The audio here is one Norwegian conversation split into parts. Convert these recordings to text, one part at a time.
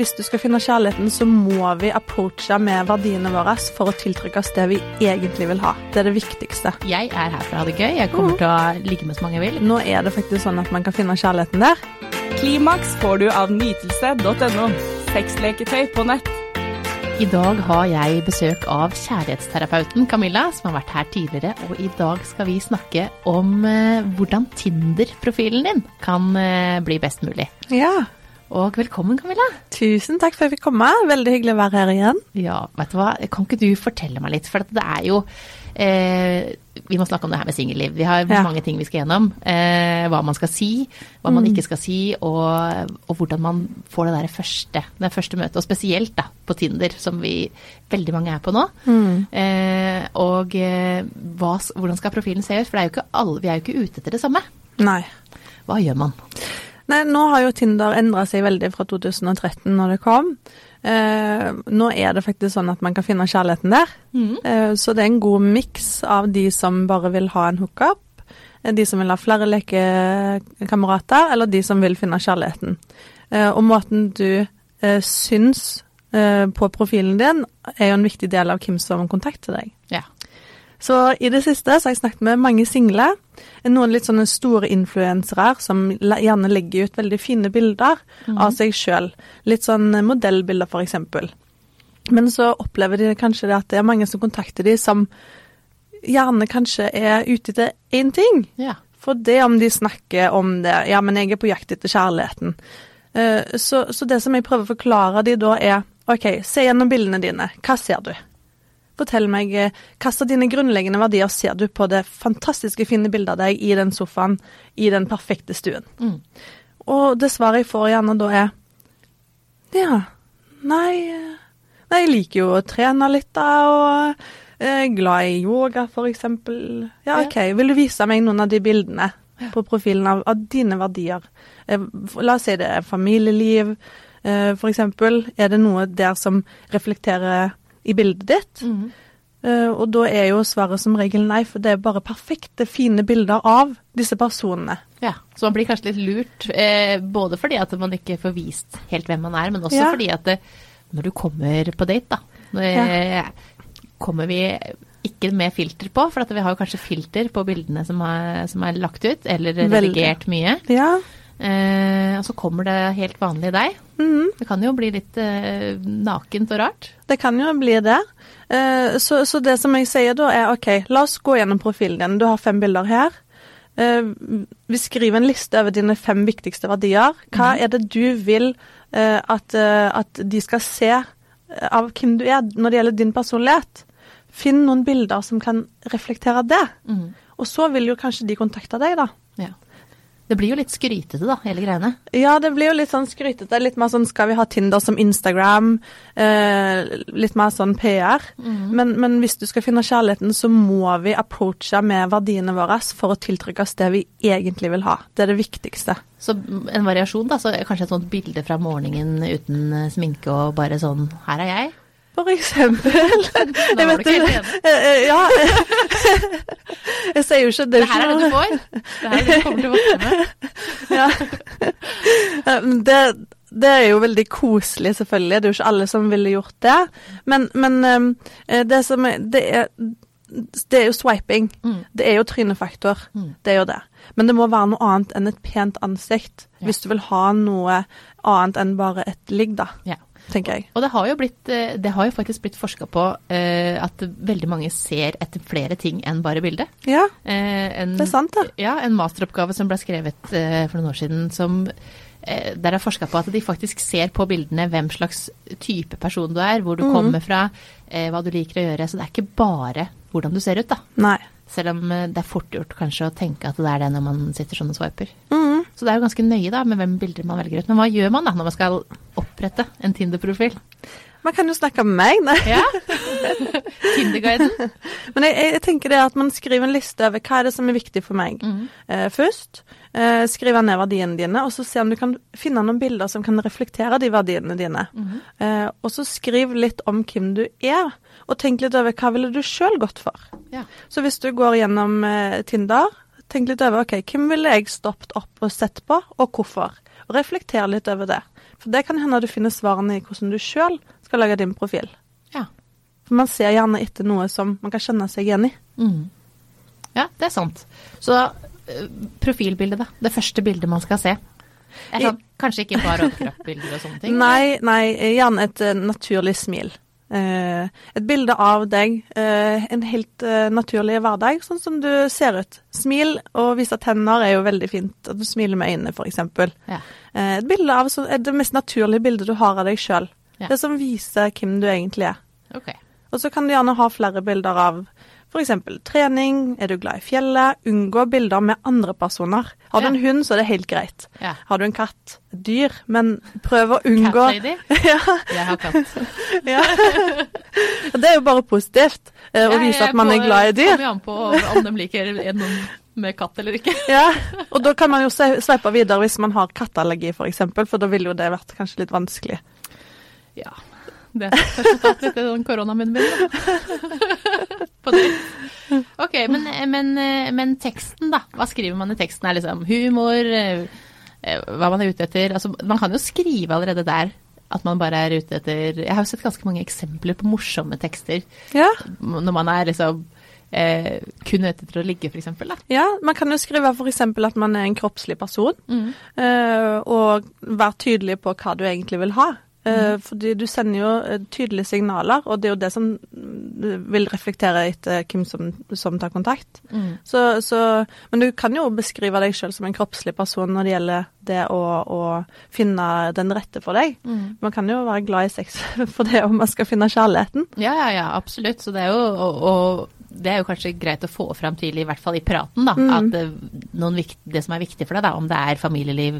hvis du skal finne kjærligheten, så må vi approache med verdiene våre for å tiltrekke oss det vi egentlig vil ha. Det er det viktigste. Jeg er her for å ha det gøy. Jeg kommer til å ligge med så mange jeg vil. Nå er det faktisk sånn at man kan finne kjærligheten der. Klimaks får du av nytelse.no. Sexleketøy på nett. I dag har jeg besøk av kjærlighetsterapeuten Camilla, som har vært her tidligere. Og i dag skal vi snakke om eh, hvordan Tinder-profilen din kan eh, bli best mulig. Ja. Og velkommen, Camilla. Tusen takk for at jeg fikk komme. Veldig hyggelig å være her igjen. Ja, vet du hva, kan ikke du fortelle meg litt? For det er jo eh, Vi må snakke om det her med singelliv. Vi har Ja. mange ting vi skal gjennom. Eh, hva man skal si, hva man Mm. ikke skal si, og, og hvordan man får det der første, det første møtet. Og spesielt da, på Tinder, som vi veldig mange er på nå. Mm. Eh, og eh, hva, hvordan skal profilen se ut? For det er alle, vi er jo ikke ute etter det samme. Nei. Hva gjør man? Nei, nå har jo Tinder endra seg veldig fra 2013 når det kom. Eh, nå er det faktisk sånn at man kan finne kjærligheten der. Eh, så det er en god miks av de som bare vil ha en hookup, eh, de som vil ha flere lekekamerater, eller de som vil finne kjærligheten. Eh, og måten du eh, syns eh, på profilen din, er jo en viktig del av hvem som kontakter deg. Ja. Så i det siste så har jeg snakket med mange single. Noen litt sånne store influensere som gjerne legger ut veldig fine bilder av seg sjøl. Litt sånn modellbilder, f.eks. Men så opplever de kanskje det at det er mange som kontakter de som gjerne kanskje er ute etter én ting. ja. For det om de snakker om det Ja, men jeg er på jakt etter kjærligheten. Eh, Så, så det som jeg prøver å forklare de da, er OK, se gjennom bildene dine. Hva ser du? Fortell meg eh, hva av dine grunnleggende verdier ser du på det fantastiske fine bildet av deg i den sofaen i den perfekte stuen? Mm. Og det svaret jeg får gjerne da er Ja, nei eh, Nei, jeg liker jo å trene litt, da, og er glad i yoga, for eksempel. Ja. OK, vil du vise meg noen av de bildene på profilen av, av dine verdier? Eh, La oss si det er familieliv, eh, eksempel. Er det noe der som reflekterer i bildet ditt? Mm. Uh, og da er jo svaret som regel nei, for det er bare perfekte, fine bilder av disse personene. Ja, så man blir kanskje litt lurt, eh, både fordi at man ikke får vist helt hvem man er, men også Ja. fordi at det, når du kommer på date, da, når, ja. kommer vi ikke med filter på, for at vi har jo kanskje filter på bildene som er, som er lagt ut, eller redigert mye. Ja. Eh, og så kommer det helt vanlig deg. mhm. Det kan jo bli litt eh, nakent og rart. Det kan jo bli det. Eh, Så, så det som jeg sier da, er OK, la oss gå gjennom profilen din. Du har fem bilder her. Eh, Vi skriver en liste over dine fem viktigste verdier. Hva er det du vil eh, at, eh, at de skal se av hvem du er når det gjelder din personlighet? Finn noen bilder som kan reflektere det. Mm. Og så vil jo kanskje de kontakte deg, da. Ja. Det blir jo litt skrytete, da, hele greiene. Ja, det blir jo litt sånn skrytete. Litt mer sånn skal vi ha Tinder som Instagram? Eh, litt mer sånn PR. Men, men hvis du skal finne kjærligheten, så må vi approache med verdiene våre for å tiltrekke oss det vi egentlig vil ha. Det er det viktigste. Så en variasjon, da. Så kanskje et sånt bilde fra morgenen uten eh, sminke og bare sånn Her er jeg. For eksempel. Nå var du ikke. Eh, eh, Ja. jeg sier jo ikke det. Det her er det du får. Det her er det du kommer til å våkne med. Ja. Det, det er jo veldig koselig, selvfølgelig. Det er jo ikke alle som ville gjort det. Men, men eh, det som er det, er det er jo swiping. Mm. Det er jo trynefaktor. Mm. Det er jo det. Men det må være noe annet enn et pent ansikt. Ja. Hvis du vil ha noe annet enn bare et ligg, da, Ja. Tenker jeg. Og det har jo, blitt, eh, det har jo faktisk blitt forska på eh, at veldig mange ser etter flere ting enn bare bildet. Ja, Eh, en, det er sant, det. Ja, en masteroppgave som ble skrevet eh, for noen år siden som eh, der er forska på at de faktisk ser på bildene hvem slags type person du er, hvor du Mhm. kommer fra, eh, hva du liker å gjøre. Så det er ikke bare hvordan du ser ut, da. Nei. Selv om det er fort gjort kanskje å tenke at det er det når man sitter sånn og swiper. Mhm. Så det er jo ganske nøye da med hvem bilder man velger ut. Men hva gjør man da når man skal opprette en Tinder-profil? Man kan jo snakke med meg, nei. Ja. Tinderguiden. Men jeg, jeg tenker det at man skriver en liste over hva er det som er viktig for meg. Mm. Eh, først eh, skriver ned verdiene dine, og så se om du kan finne noen bilder som kan reflektere de verdiene dine. Mm. Eh, og så skriv litt om hvem du er, og tenk litt over hva ville du sjøl gått for. Ja. Så hvis du går gjennom eh, Tinder, tenk litt over ok, hvem ville jeg stoppet opp og sett på, og hvorfor? Og reflektere litt over det. For det kan hende du finner svarene i hvordan du sjøl skal lage din profil. Ja. For man ser gjerne etter noe som man kan kjenne seg igjen i. Mm. Ja, det er sant. Så eh, profilbildet, da. Det første bildet man skal se. Sånn, kanskje ikke bare overkroppsbilder og sånne ting? Nei, nei, gjerne et eh, naturlig smil. Eh, et bilde av deg, eh, en helt eh, naturlig hverdag, sånn som du ser ut. Smil og vise tenner er jo veldig fint. At du smiler med øynene, f.eks. Ja. Et bilde av så, det mest naturlige bildet du har av deg sjøl. Ja. Det som viser hvem du egentlig er. Okay. Og så kan du gjerne ha flere bilder av f.eks. trening, er du glad i fjellet, unngå bilder med andre personer. Har du Ja. en hund, så er det helt greit. Ja. Har du en katt, dyr, men prøv å unngå Cat lady? ja, Jeg har katt. ja. Det er jo bare positivt eh, å vise at man er glad i dyr. Kommer an på om de liker noen med katt eller ikke. Ja, og da kan man jo sveipe videre hvis man har katteallergi f.eks., for, eksempel, for da ville jo det vært kanskje litt vanskelig. Ja. Det er litt den koronamunnen min. På det. Ok, men, men, men teksten, da. Hva skriver man i teksten? Er liksom humor? eh, eh, Hva man er ute etter? Altså, man kan jo skrive allerede der at man bare er ute etter Jeg har jo sett ganske mange eksempler på morsomme tekster Ja, når man er liksom eh, kun ute etter å ligge, f.eks. ja man kan jo skrive f.eks. at man er en kroppslig person, Mm. eh, og være tydelig på hva du egentlig vil ha. Eh, Fordi du sender jo eh, tydelige signaler, og det er jo det som mm, vil reflektere etter hvem som, som tar kontakt. Mm. Så, så, men du kan jo beskrive deg selv som en kroppslig person når det gjelder det å, å finne den rette for deg. Mm. Man kan jo være glad i sex for det om man skal finne kjærligheten. Ja, ja, ja, absolutt. Så det er jo og, og det er jo kanskje greit å få fram tidlig, i hvert fall i praten, da. Mm. At det, noen det som er viktig for deg, da, om det er familieliv,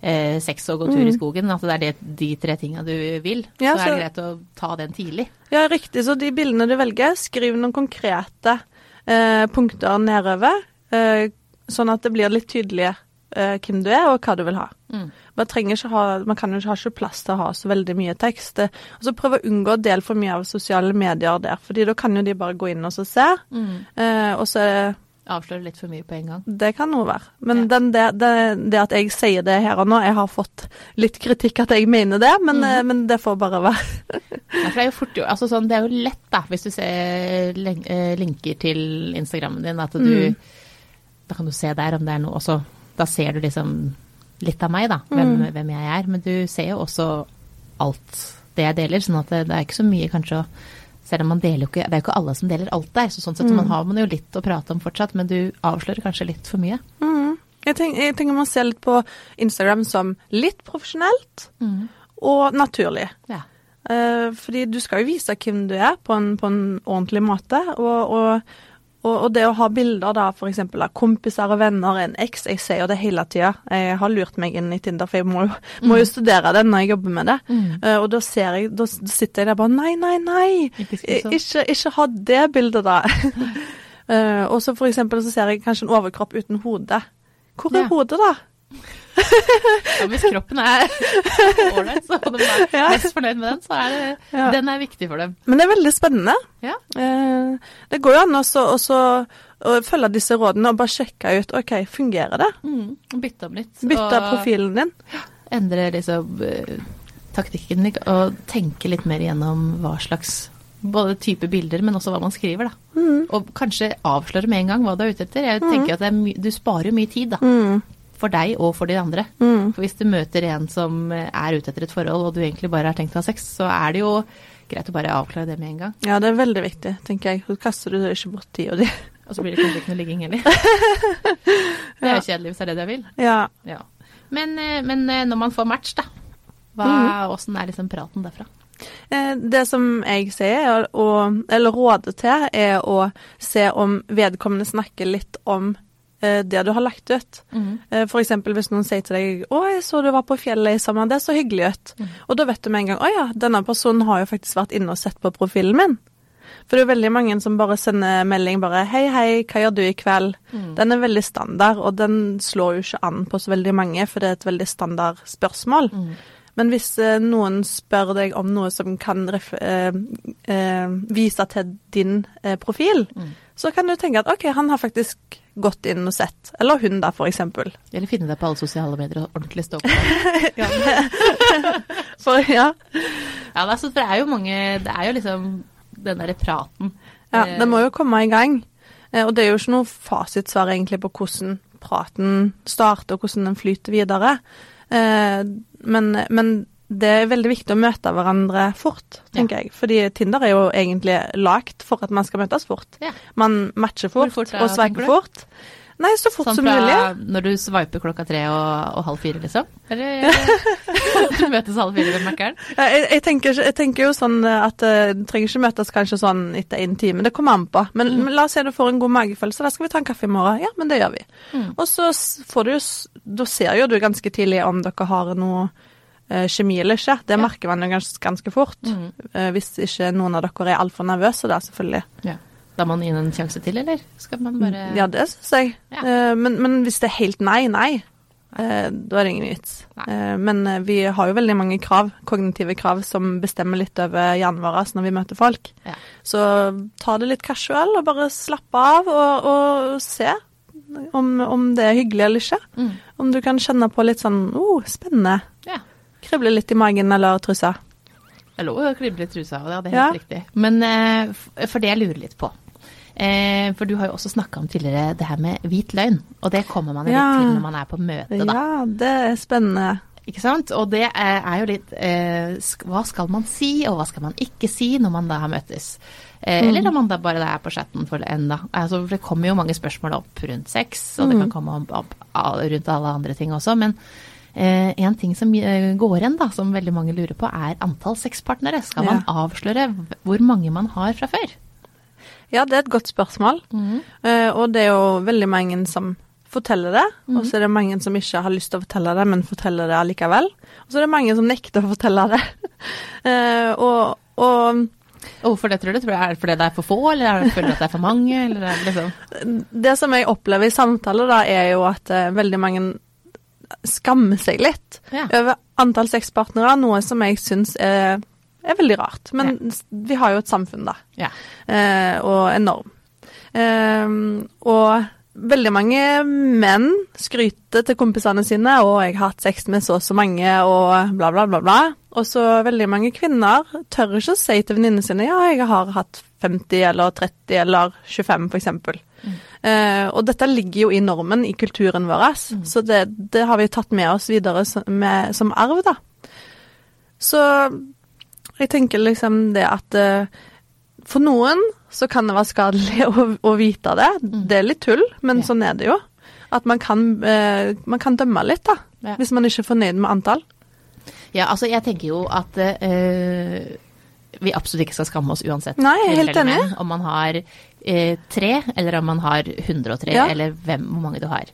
eh, sex og gå tur i skogen, at det er det, de tre tinga du vil, Mm. Ja, så er det greit å ta den tidlig. Ja, riktig. Så de bildene du velger, skriv noen konkrete eh, punkter nedover, eh, sånn at det blir litt tydelig eh, hvem du er og hva du vil ha. Mm. Man, ha, man kan jo ikke ha ikke plass til å ha så veldig mye tekst. Eh, Og så prøv å unngå å dele for mye av sosiale medier der, fordi da kan jo de bare gå inn og så se. Mm. Eh, og så Avsløre litt for mye på en gang. Det kan noe være. Men Ja. den, det, det, det at jeg sier det her og nå, jeg har fått litt kritikk at jeg mener det, men, eh, men det får bare være. Ja, det er jo fort jo, altså sånn, det er jo lett da, hvis du ser eh, linker til Instagrammen din, at du, Mm. da kan du se der om det er noe, også, da ser du liksom litt av meg da, hvem, Mm. hvem jeg er, men du ser jo også alt det jeg deler, sånn at det, det er ikke så mye kanskje å, selv om man deler jo ikke, det er jo ikke alle som deler alt der, så sånn sett Mm. man har man jo litt å prate om fortsatt, men du avslører kanskje litt for mye. Mm. Jeg, tenker, jeg tenker man ser litt på Instagram som litt profesjonelt og naturlig. Ja. Eh, fordi du skal jo vise hvem du er på en, på en ordentlig måte. Og, og, og, og det å ha bilder da f.eks. av kompiser og venner, en eks, jeg ser jo det hele tida. Jeg har lurt meg inn i Tinder, for jeg må, må jo studere det når jeg jobber med det. Mm. Uh, og da ser jeg, da sitter jeg der bare Nei, nei, nei! Ikke sånn. Ikke, ikke ha det bildet, da. uh, og så for eksempel så ser jeg kanskje en overkropp uten hode. Hvor er Ja. hodet, da? Ja, hvis kroppen er ålreit, så og de er Ja. mest fornøyd med den, så er det, Ja. den er viktig for dem. Men det er veldig spennende. Ja. Eh, det går jo an også, å følge disse rådene og bare sjekke ut OK, fungerer det? Mm, bytte om litt. Bytte og profilen din. Endre liksom eh, taktikken og tenke litt mer gjennom hva slags både type bilder, men også hva man skriver, da. Mm. Og kanskje avsløre med en gang hva du er ute etter. Jeg tenker at det er my du sparer mye tid, da. Mm. For deg og for de andre. Mm. For hvis du møter en som eh, er ute etter et forhold, og du egentlig bare har tenkt å ha sex, så er det jo greit å bare avklare det med en gang. Ja, det er veldig viktig, tenker jeg. Så kaster du ikke bort tida di. Og så blir det kanskje ikke noe ligging heller. Det er jo kjedelig hvis det er det jeg vil. Ja. Ja. Men, eh, men eh, når man får match, da. Hva, mm. Åssen er liksom praten derfra? Det som jeg sier, er eller rådet til, er å se om vedkommende snakker litt om det du har lagt ut. Mm. For eksempel hvis noen sier til deg 'Å, jeg så du var på fjellet i sommer, det så hyggelig ut'. Og da vet du med en gang 'Å ja, denne personen har jo faktisk vært inne og sett på profilen min'. For det er veldig mange som bare sender melding bare 'Hei, hei, hva gjør du i kveld?' Den er veldig standard, og den slår jo ikke an på så veldig mange, for det er et veldig standard spørsmål. Men hvis eh, noen spør deg om noe som kan eh, eh, vise til din eh, profil, så kan du tenke at OK, han har faktisk gått inn og sett. Eller hun, da, eksempel. Eller finne deg på alle sosiale medier og ordentlig stå på. Ja, for, ja. Ja, det er, for det er jo mange Det er jo liksom den derre praten. ja, Eh, det må jo komme i gang. Eh, og det er jo ikke noe fasitsvar egentlig på hvordan praten starter, og hvordan den flyter videre. Eh, men, men det er veldig viktig å møte hverandre fort, tenker jeg. Fordi Tinder er jo egentlig lagt for at man skal møtes fort. Ja. Man matcher fort, fort og sveiper fort. Nei, så fort Sånn som fra mulig. når du sveiper klokka tre og, og halv fire, liksom? Eller du møtes halv fire ved Mækkern? Jeg, jeg, jeg tenker jo sånn at eh, du trenger ikke møtes kanskje sånn etter en time. Det kommer an på. Men, Mm. men la oss si du får en god magefølelse. Da skal vi ta en kaffe i morgen. Ja, men det gjør vi. Mm. Og så får du jo Da ser jo du ganske tidlig om dere har noe eh, kjemi eller ikke. Det Ja. merker man jo ganske, ganske fort. Mm. Eh, hvis ikke noen av dere er altfor nervøse, da, selvfølgelig. Ja. Da må man gi en sjanse til, eller? Skal man bare Ja, det syns jeg. Ja. Eh, men, men hvis det er helt nei, nei, eh, da er det ingen vits. Nei. Eh, men eh, vi har jo veldig mange krav, kognitive krav, som bestemmer litt over hjernen vår når vi møter folk. Ja. Så ta det litt casual, og bare slappe av og, og se om, om det er hyggelig eller ikke. Mm. Om du kan kjenne på litt sånn oh, spennende. Ja. Krible litt i magen eller trusa. Det lå lov å krible i trusa, og ja, det er Ja. helt riktig. Men eh, for det jeg lurer litt på eh, For du har jo også snakka om tidligere det her med hvit løgn. Og det kommer man jo Ja. litt til når man er på møte, da. Ja, det er spennende. Ikke sant? Og det er, jo litt eh, Hva skal man si, og hva skal man ikke si når man da har møttes? Eh, Mm. Eller når man da bare er på chatten for enda. Altså, det kommer jo mange spørsmål opp rundt sex, og det Mm. kan komme opp, opp rundt alle andre ting også. Men eh, en ting som eh, går igjen, da, som veldig mange lurer på, er antall sexpartnere. Skal man avsløre hvor mange man har fra før? Ja, det er et godt spørsmål. Eh, og det er jo veldig mange som forteller det, og så er det mange som ikke har lyst til å fortelle det, men forteller det allikevel. Og så er det mange som nekter å fortelle det. Eh, og, og hvorfor det, tror du? Tror du Er det fordi det er for få, eller er det fordi det er for mange? Eller er det liksom det som jeg opplever i samtaler, da, er jo at eh, veldig mange skammer seg litt Ja. over antall sexpartnere, noe som jeg syns er, er veldig rart. Men ja. vi har jo et samfunn, da. Ja. eh, og en norm. Eh, og veldig mange menn skryter til kompisene sine og 'jeg har hatt sex med så og så mange', og bla, bla, bla. bla. Og så veldig mange kvinner tør ikke å si til venninnene sine 'ja, jeg har hatt 50 eller 30 eller 25', f.eks. Eh, og dette ligger jo i normen i kulturen vår, så det, det har vi tatt med oss videre som, med, som arv, da. Så jeg tenker liksom det at eh, for noen så kan det være skadelig å, å vite det. Det er litt tull, men Ja. sånn er det jo. At man kan, eh, man kan dømme litt, da. Ja. Hvis man ikke er fornøyd med antall. Ja, altså jeg tenker jo at eh, vi absolutt ikke skal skamme oss uansett. Nei, helt enig. Om man har eh, tre, eller om man har 103, Ja. eller hvem, hvor mange du har.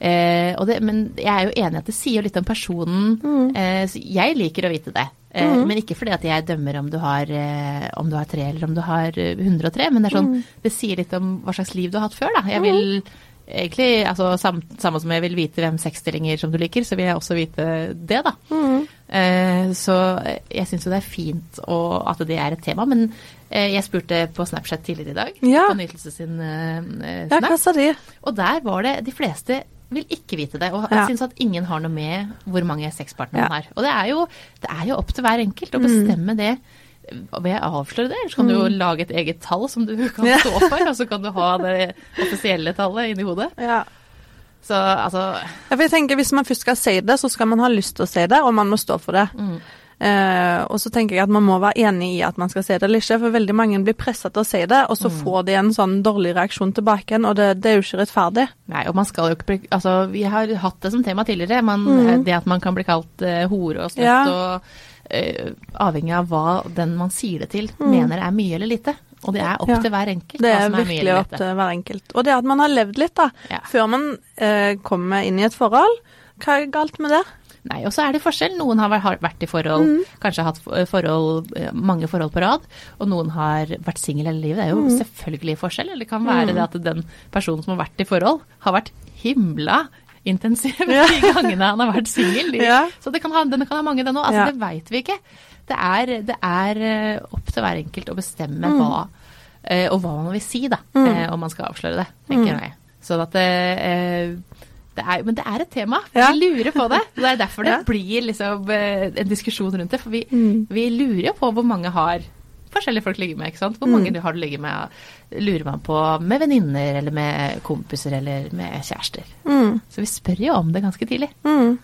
Eh, det, men jeg er jo enig i at det sier litt om personen. Mm. Eh, så jeg liker å vite det. Mm. Men ikke fordi at jeg dømmer om du, har, eh, om du har tre eller om du har eh, 103, men det sånn, Mm. det sier litt om hva slags liv du har hatt før. Da. Jeg vil egentlig, altså sam, Samme som jeg vil vite hvem sexstillinger som du liker, så vil jeg også vite det, da. Mm. Eh, så jeg syns jo det er fint å, at det er et tema, men eh, jeg spurte på Snapchat tidligere i dag, Ja. på Nytelse sin eh, Ja, hva sa de? og der var det De fleste vil ikke vite det, og Ja. syns at ingen har noe med hvor mange sexpartnere Ja. man har. Og det er, jo, det er jo opp til hver enkelt å Mm. bestemme det. Ved jeg avsløre det, eller så kan du jo lage et eget tall som du kan stå for, og så kan du ha det offisielle tallet inni hodet. Ja. Så altså Ja, for jeg tenker Hvis man først skal si det, så skal man ha lyst til å si det, og man må stå for det. Mm. Eh, og så tenker jeg at man må være enig i at man skal si det eller ikke, for veldig mange blir pressa til å si det, og så Mm. får de en sånn dårlig reaksjon tilbake igjen, og det, det er jo ikke rettferdig. Nei, og man skal jo ikke bli Altså, vi har hatt det som tema tidligere. Man, mm. Det at man kan bli kalt uh, hore og snøtt Ja. og eh, avhengig av hva den man sier det til, mm. mener er mye eller lite. Og det er opp Ja. til hver enkelt. Det er mye virkelig eller opp til hver enkelt. Og det at man har levd litt, da, Ja. før man eh, kommer inn i et forhold. Hva er galt med det? Nei, og så er det forskjell. Noen har vært- i forhold, mm. kanskje hatt forhold, eh, mange forhold på rad, og noen har vært singel hele livet. Det er jo mm. selvfølgelig forskjell. Eller det kan være det at den personen som har vært i forhold, har vært himla intensiv Ja. de gangene han har vært singel. De- Ja. Så det kan ha, den kan ha mange, den òg. Altså, Ja. Det veit vi ikke. Det er, det er eh, opp til hver enkelt å bestemme Mm. hva eh, og hva man vil si, da, eh, om man skal avsløre det. tenker Mm. jeg. Sånn at det, det er, Men det er et tema. Ja. Vi lurer på det. Det er derfor det blir liksom en diskusjon rundt det. For vi, Mm. vi lurer jo på hvor mange har forskjellige folk ligger med. ikke sant? Hvor Mm. mange du har du ligget med? Lurer man på med venninner eller med kompiser eller med kjærester. Mm. Så vi spør jo om det ganske tidlig. Mm.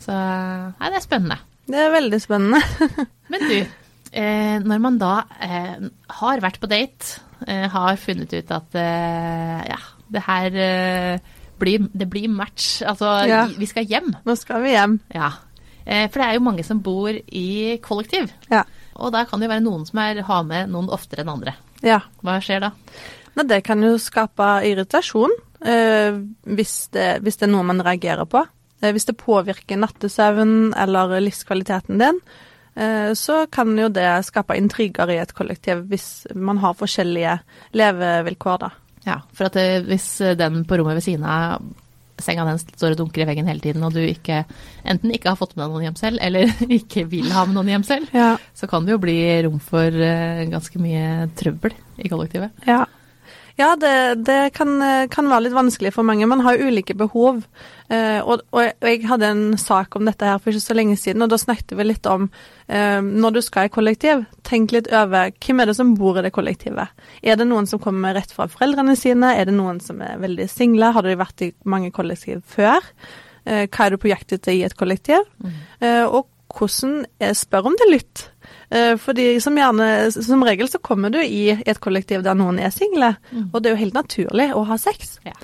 Så nei, det er spennende. Det er veldig spennende. Men du, eh, når man da eh, har vært på date, eh, har funnet ut at eh, ja, det her eh, blir, det blir match, altså Ja. vi skal hjem. Nå skal vi hjem. Ja. Eh, for det er jo mange som bor i kollektiv. Ja. Og der kan det jo være noen som er, har med noen oftere enn andre. ja. Hva skjer da? Nei, det kan jo skape irritasjon eh, hvis, det, hvis det er noe man reagerer på. Eh, hvis det påvirker nattesøvnen eller livskvaliteten din, eh, så kan jo det skape intriger i et kollektiv hvis man har forskjellige levevilkår, da. Ja, for at eh, hvis den på rommet ved siden av senga den står og dunker i veggen hele tiden, og du ikke, enten ikke har fått med deg noen hjem selv, eller ikke vil ha med noen hjem selv, Ja. så kan det jo bli rom for eh, ganske mye trøbbel i kollektivet. Ja, ja det, det kan, kan være litt vanskelig for mange. Man har ulike behov. Eh, og, og jeg- og jeg hadde en sak om dette her for ikke så lenge siden, og da snakket vi litt om eh, når du skal i kollektiv, tenk litt over hvem er det som bor i det kollektivet. Er det noen som kommer rett fra foreldrene sine? Er det noen som er veldig single? Har de vært i mange kollektiv før? Eh, hva er du på jakt etter i et kollektiv? Eh, og hvordan eh, Spør om det lytt. Eh, fordi som gjerne, som regel så kommer du i et kollektiv der noen er single, og det er jo helt naturlig å ha sex. Ja.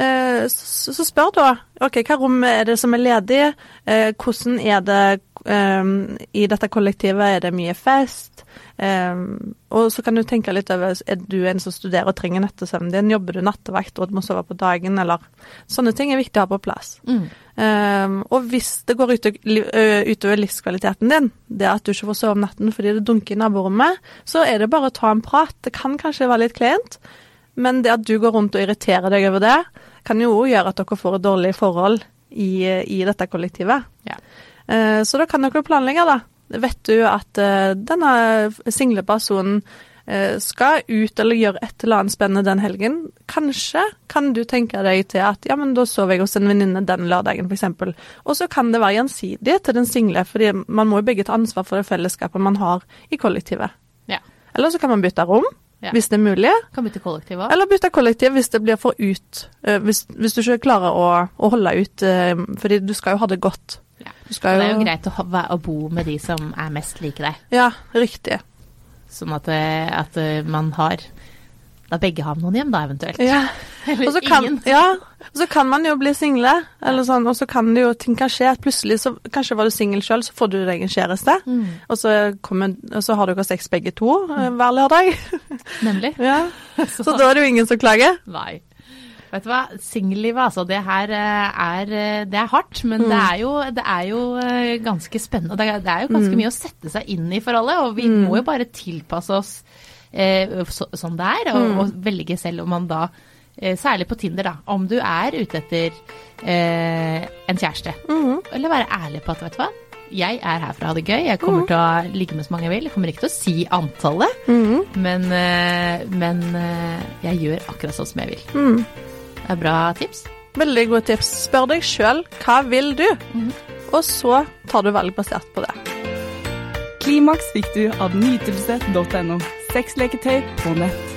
Eh, Så, så spør da ok, hva rom er det som er ledig, Eh, hvordan er det eh, i dette kollektivet, er det mye fest? Um, og så kan du tenke litt over, er du en som studerer og trenger nattesøvnen din, jobber du nattevakt og må sove på dagen, eller sånne ting er viktig å ha på plass. Mm. Um, og hvis det går ut, utover livskvaliteten din, det at du ikke får sove om natten fordi det dunker i naborommet, så er det bare å ta en prat. Det kan kanskje være litt kleint, men det at du går rundt og irriterer deg over det, kan jo òg gjøre at dere får et dårlig forhold i, i dette kollektivet. Ja. Eh, så da kan dere planlegge, da. Vet du at eh, denne single personen eh, skal ut eller gjøre et eller annet spennende den helgen, kanskje kan du tenke deg til at ja, men da sover jeg hos en venninne den lørdagen, f.eks. Og så kan det være gjensidig til den single, fordi man må jo begge ta ansvar for det fellesskapet man har i kollektivet. Ja. Eller så kan man bytte rom, Ja. hvis det er mulig. Kan bytte kollektiv òg. Eller bytte kollektiv hvis det blir for ut. eh, hvis, hvis du ikke klarer å, å holde ut, eh, fordi du skal jo ha det godt. Ja. Det er jo greit å, ha, å bo med de som er mest like deg. Ja, riktig. Sånn at, eh, at eh, man har Da begge har noen hjem, da eventuelt. Ja. Eller Og så kan, ingen. ja, og så kan man jo bli single, eller sånn, og så kan det jo ting kan skje. at Plutselig så Kanskje var du singel sjøl, så får du deg en kjæreste. Mm. Og, så kommer, og så har dere sex begge to mm. hver lørdag. Nemlig. Ja. Så da er det jo ingen som klager. Nei. Vet du hva, singellivet altså, det her eh, er, eh, det er hardt, men Mm. det er jo, det er jo eh, ganske spennende. Det er, jo ganske Mm. mye å sette seg inn i forholdet, og vi må jo bare tilpasse oss eh, så, sånn det er, og, Mm. og velge selv om man da, eh, særlig på Tinder da, om du er ute etter eh, en kjæreste. Mhm. Eller være ærlig på at, vet du hva, jeg er her for å ha det gøy, jeg kommer til å ligge med så mange jeg vil, jeg kommer ikke til å si antallet, mm. men, men jeg gjør akkurat sånn som jeg vil. Mhm. Det er bra tips. Veldig gode tips. Spør deg sjøl hva vil du, Mhm. og så tar du valg basert på det. Klimaks fikk du av nytelse.no. Sexleketøy på nett.